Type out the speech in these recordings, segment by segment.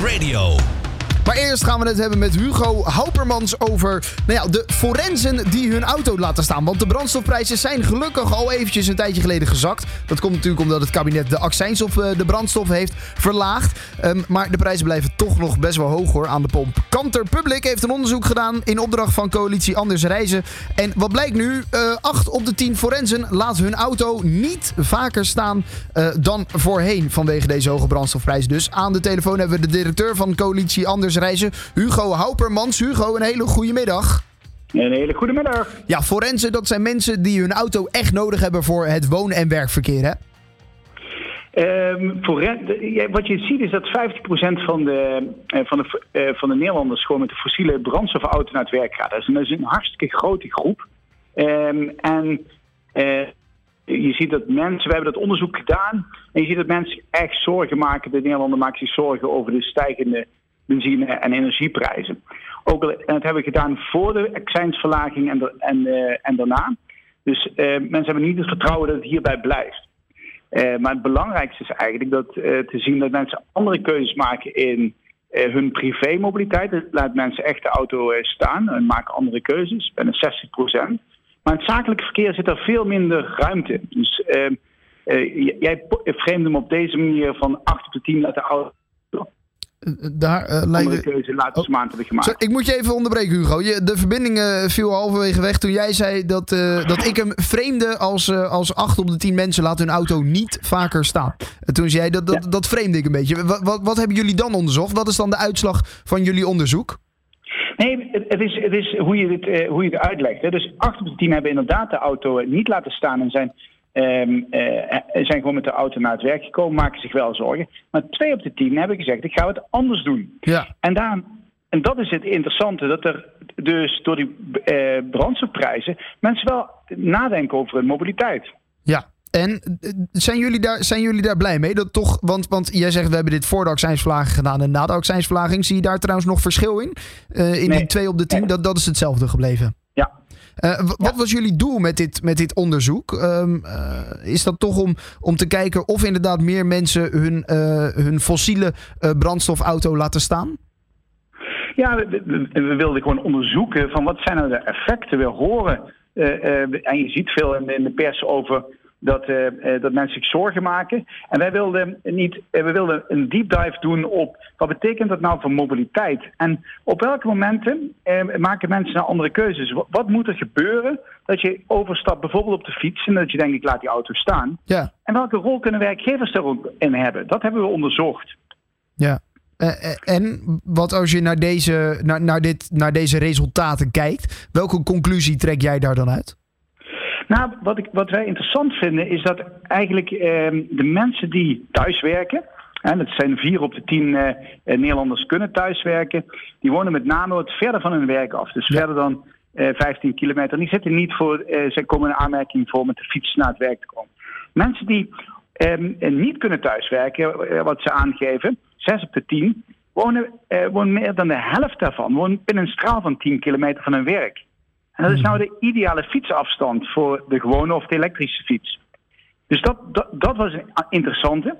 Radio. Maar eerst gaan we het hebben met Hugo Houpermans over nou ja, de forensen die hun auto laten staan. Want de brandstofprijzen zijn gelukkig al eventjes een tijdje geleden gezakt. Dat komt natuurlijk omdat het kabinet de accijns op eh, de brandstof heeft verlaagd. Um, maar de prijzen blijven toch nog best wel hoog hoor aan de pomp. Kanter Public heeft een onderzoek gedaan in opdracht van coalitie Anders Reizen. En wat blijkt nu? Uh, 8 op de 10 forensen laat hun auto niet vaker staan uh, dan voorheen vanwege deze hoge brandstofprijs. Dus aan de telefoon hebben we de directeur van coalitie Anders reizen. Hugo Houpermans. Hugo, een hele goede middag. Een hele goede middag. Ja, forensen, dat zijn mensen die hun auto echt nodig hebben voor het woon- en werkverkeer, hè? Um, voor, wat je ziet is dat 50% van de, uh, van, de, uh, van de Nederlanders gewoon met de fossiele brandstofauto naar het werk gaat. Dat is, dat is een hartstikke grote groep. Um, en uh, je ziet dat mensen, we hebben dat onderzoek gedaan, en je ziet dat mensen echt zorgen maken. De Nederlander maken zich zorgen over de stijgende benzine- en energieprijzen. Ook, en dat hebben we gedaan voor de accijnsverlaging en, en, uh, en daarna. Dus uh, mensen hebben niet het vertrouwen dat het hierbij blijft. Uh, maar het belangrijkste is eigenlijk dat, te zien dat mensen andere keuzes maken in hun privémobiliteit. Het laat mensen echt de auto staan en maken andere keuzes, bijna 60 procent. Maar in het zakelijke verkeer zit er veel minder ruimte. Dus jij framed hem op deze manier van 8 op de 10 laat de auto daar uh, lijkt... keuze laatste oh. maand hebben gemaakt. Zo, ik moet je even onderbreken, Hugo. Je, de verbinding uh, viel halverwege weg toen jij zei dat, uh, dat ik hem vreemde als, als 8 op de 10 mensen laten hun auto niet vaker staan. En toen zei jij dat, dat, ja. dat vreemde ik een beetje. Wat, wat, wat hebben jullie dan onderzocht? Wat is dan de uitslag van jullie onderzoek? Nee, het, is, het is hoe je het, hoe je het uitlegt. Hè. Dus 8 op de 10 hebben inderdaad de auto niet laten staan en zijn Um, uh, zijn gewoon met de auto naar het werk gekomen, maken zich wel zorgen. Maar twee op de tien hebben gezegd, ik ga het anders doen. Ja. En, daar, en dat is het interessante, dat er dus door die uh, brandstofprijzen mensen wel nadenken over hun mobiliteit. Ja, en zijn jullie, daar, zijn jullie daar blij mee? Dat toch, want, want jij zegt we hebben dit voor de accijnsverlaging gedaan en na de accijnsverlaging. Zie je daar trouwens nog verschil in? Uh, in nee. die twee op de tien, nee. dat, dat is hetzelfde gebleven. Uh, wat ja. was jullie doel met dit, met dit onderzoek? Um, uh, is dat toch om, om te kijken of inderdaad meer mensen hun, uh, hun fossiele brandstofauto laten staan? Ja, we, we, we, wilden gewoon onderzoeken van wat zijn nou de effecten. We horen, en je ziet veel in, in de pers over dat, uh, dat mensen zich zorgen maken. En wij wilden, niet, uh, we wilden een deep dive doen op wat betekent dat nou voor mobiliteit? En op welke momenten uh, maken mensen nou andere keuzes? Wat, wat, moet er gebeuren dat je overstapt bijvoorbeeld op de fiets en dat je denkt ik laat die auto staan? Ja. En welke rol kunnen werkgevers erin hebben? Dat hebben we onderzocht. Ja. en wat als je naar deze, naar, naar, dit, naar deze resultaten kijkt, welke conclusie trek jij daar dan uit? Nou, wat, ik, wat wij interessant vinden is dat eigenlijk eh, de mensen die thuiswerken, en dat zijn vier op de tien eh, Nederlanders kunnen thuiswerken, die wonen met name wat verder van hun werk af. Dus ja. verder dan eh, 15 kilometer. Die zitten niet voor, zij komen in aanmerking voor met de fiets naar het werk te komen. Mensen die niet kunnen thuiswerken, wat ze aangeven, zes op de tien, wonen, wonen meer dan de helft daarvan, wonen binnen een straal van 10 kilometer van hun werk. En dat is nou de ideale fietsafstand voor de gewone of de elektrische fiets. Dus dat, dat, dat was een interessante.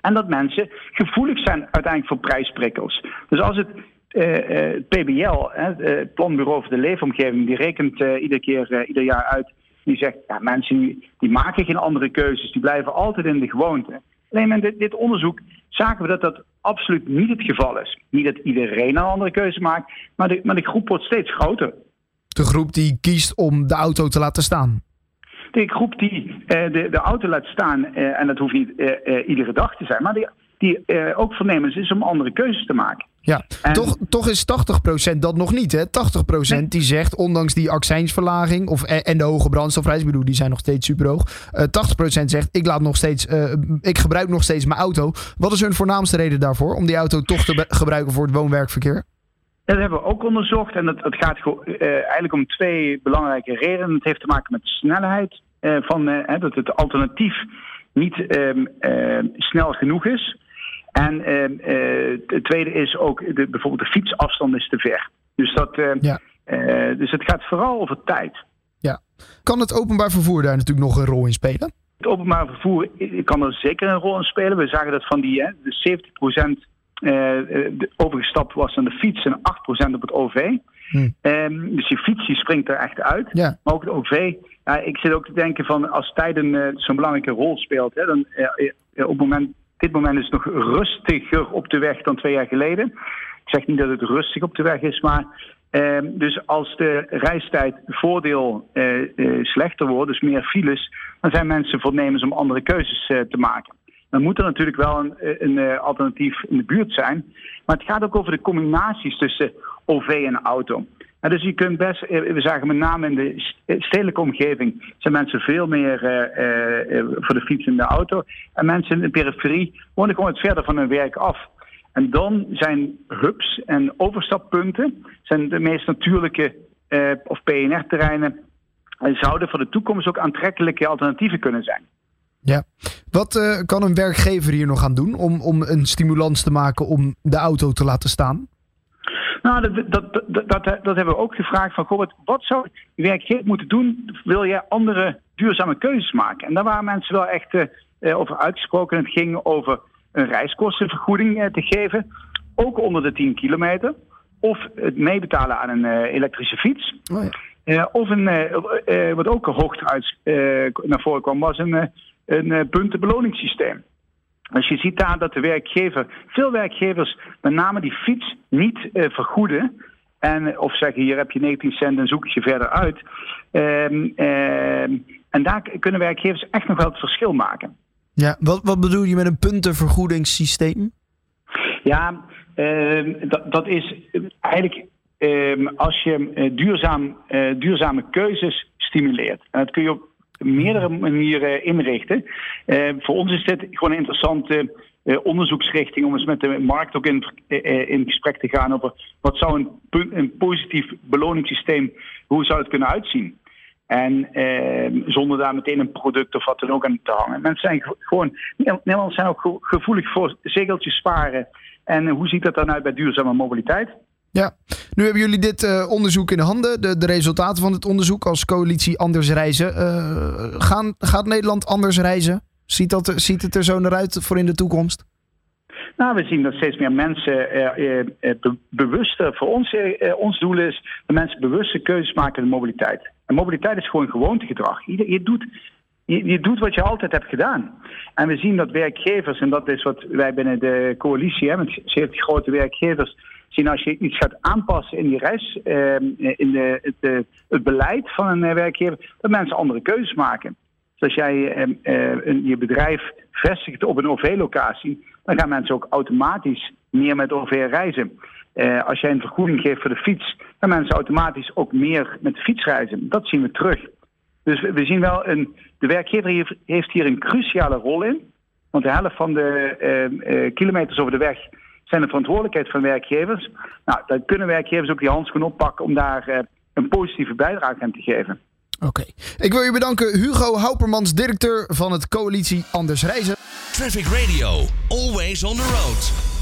En dat mensen gevoelig zijn uiteindelijk voor prijsprikkels. Dus als het uh, uh, PBL, het Planbureau voor de Leefomgeving, die rekent uh, iedere keer, ieder jaar uit. Die zegt, ja, mensen die, die, maken geen andere keuzes, die blijven altijd in de gewoonte. Alleen met dit, dit onderzoek zagen we dat dat absoluut niet het geval is. Niet dat iedereen een andere keuze maakt, maar de, maar de groep wordt steeds groter de groep die kiest om de auto te laten staan? De groep die uh, de, de auto laat staan, uh, en dat hoeft niet uh, iedere dag te zijn, maar die, die ook voornemens is om andere keuzes te maken. Ja, en... toch, toch is 80% dat nog niet, hè? 80% nee. die zegt, ondanks die accijnsverlaging of, en de hoge brandstofprijs, ik bedoel, die zijn nog steeds super hoog. 80% zegt, ik, laat nog steeds, ik gebruik nog steeds mijn auto. Wat is hun voornaamste reden daarvoor, om die auto toch te gebruiken voor het woon-werkverkeer? Dat hebben we ook onderzocht en het, het gaat uh, eigenlijk om twee belangrijke redenen. Het heeft te maken met snelheid uh, van uh, dat het alternatief niet snel genoeg is. En het tweede is ook de, bijvoorbeeld de fietsafstand is te ver. Dus, dat, ja. dus het gaat vooral over tijd. Ja. Kan het openbaar vervoer daar natuurlijk nog een rol in spelen? Het openbaar vervoer kan er zeker een rol in spelen. We zagen dat van die hè, de 70% overgestapt was aan de fiets en 8% op het OV. Hm. Ehm, dus die fiets die springt er echt uit. Ja. Maar ook het OV. Ja, ik zit ook te denken van als tijden zo'n belangrijke rol speelt. Hè, dan, op moment, dit moment is het nog rustiger op de weg dan twee jaar geleden. Ik zeg niet dat het rustig op de weg is, maar Ehm, dus als de reistijd voordeel uh, uh, slechter wordt, dus meer files, dan zijn mensen voornemens om andere keuzes uh, te maken. Dan moet er natuurlijk wel een, een alternatief in de buurt zijn. Maar het gaat ook over de combinaties tussen OV en auto. dus je kunt best, we zagen met name in de stedelijke omgeving, zijn mensen veel meer voor de fiets en de auto. En mensen in de periferie wonen gewoon het verder van hun werk af. En dan zijn hubs en overstappunten zijn de meest natuurlijke eh, of PNR-terreinen. En zouden voor de toekomst ook aantrekkelijke alternatieven kunnen zijn. Ja, wat uh, kan een werkgever hier nog aan doen om, om een stimulans te maken om de auto te laten staan? Nou, dat, dat, dat, dat, hebben we ook gevraagd van, goh, wat zou de werkgever moeten doen? Wil jij andere duurzame keuzes maken? En daar waren mensen wel echt uh, over uitgesproken. Het ging over een reiskostenvergoeding eh, te geven. Ook onder de 10 kilometer. Of het meebetalen aan een eh, elektrische fiets. Oh ja. Of een, wat ook hooguit naar voren kwam, was een, een puntenbeloningssysteem. Dus je ziet daar dat de werkgever, veel werkgevers met name die fiets niet vergoeden. En, of zeggen hier heb je 19 cent en zoek het je verder uit. Ehm, ehm, en daar kunnen werkgevers echt nog wel het verschil maken. Ja, wat, wat bedoel je met een puntenvergoedingssysteem? Ja, uh, dat, dat is eigenlijk uh, als je duurzaam, eh, duurzame keuzes stimuleert. En dat kun je op meerdere manieren inrichten. Ehm, voor ons is dit gewoon een interessante onderzoeksrichting om eens met de markt ook in, in gesprek te gaan over wat zou een, een positief beloningssysteem, hoe zou het kunnen uitzien? En eh, zonder daar meteen een product of wat dan ook aan te hangen. Mensen zijn gewoon, Nederlanders zijn ook gevoelig voor zegeltjes sparen. En hoe ziet dat dan uit bij duurzame mobiliteit? Ja, nu hebben jullie dit uh, onderzoek in de handen, de, de, resultaten van het onderzoek als coalitie Anders Reizen. Uh, gaan, gaat Nederland anders reizen? Ziet, dat, ziet het er zo naar uit voor in de toekomst? Nou, we zien dat steeds meer mensen uh, be bewuster, voor ons, ons doel is dat mensen bewuste keuzes maken in de mobiliteit. En mobiliteit is gewoon gewoontegedrag. Je, je, doet, je, doet wat je altijd hebt gedaan. En we zien dat werkgevers, en dat is wat wij binnen de coalitie hebben, met 70 grote werkgevers, zien als je iets gaat aanpassen in die reis, uh, in de, het, het, beleid van een eh, werkgever, dat mensen andere keuzes maken. Dus als jij uh, je bedrijf vestigt op een OV-locatie, dan gaan mensen ook automatisch meer met OV reizen. Als jij een vergoeding geeft voor de fiets, dan mensen automatisch ook meer met de fiets reizen. Dat zien we terug. Dus we, zien wel, een, de werkgever heeft hier een cruciale rol in. Want de helft van de uh, kilometers over de weg zijn de verantwoordelijkheid van werkgevers. Nou, dan kunnen werkgevers ook die handschoen oppakken om daar een positieve bijdrage aan te geven. Oké. Ik wil je bedanken, Hugo Houpermans, directeur van het coalitie Anders Reizen. Traffic Radio, always on the road.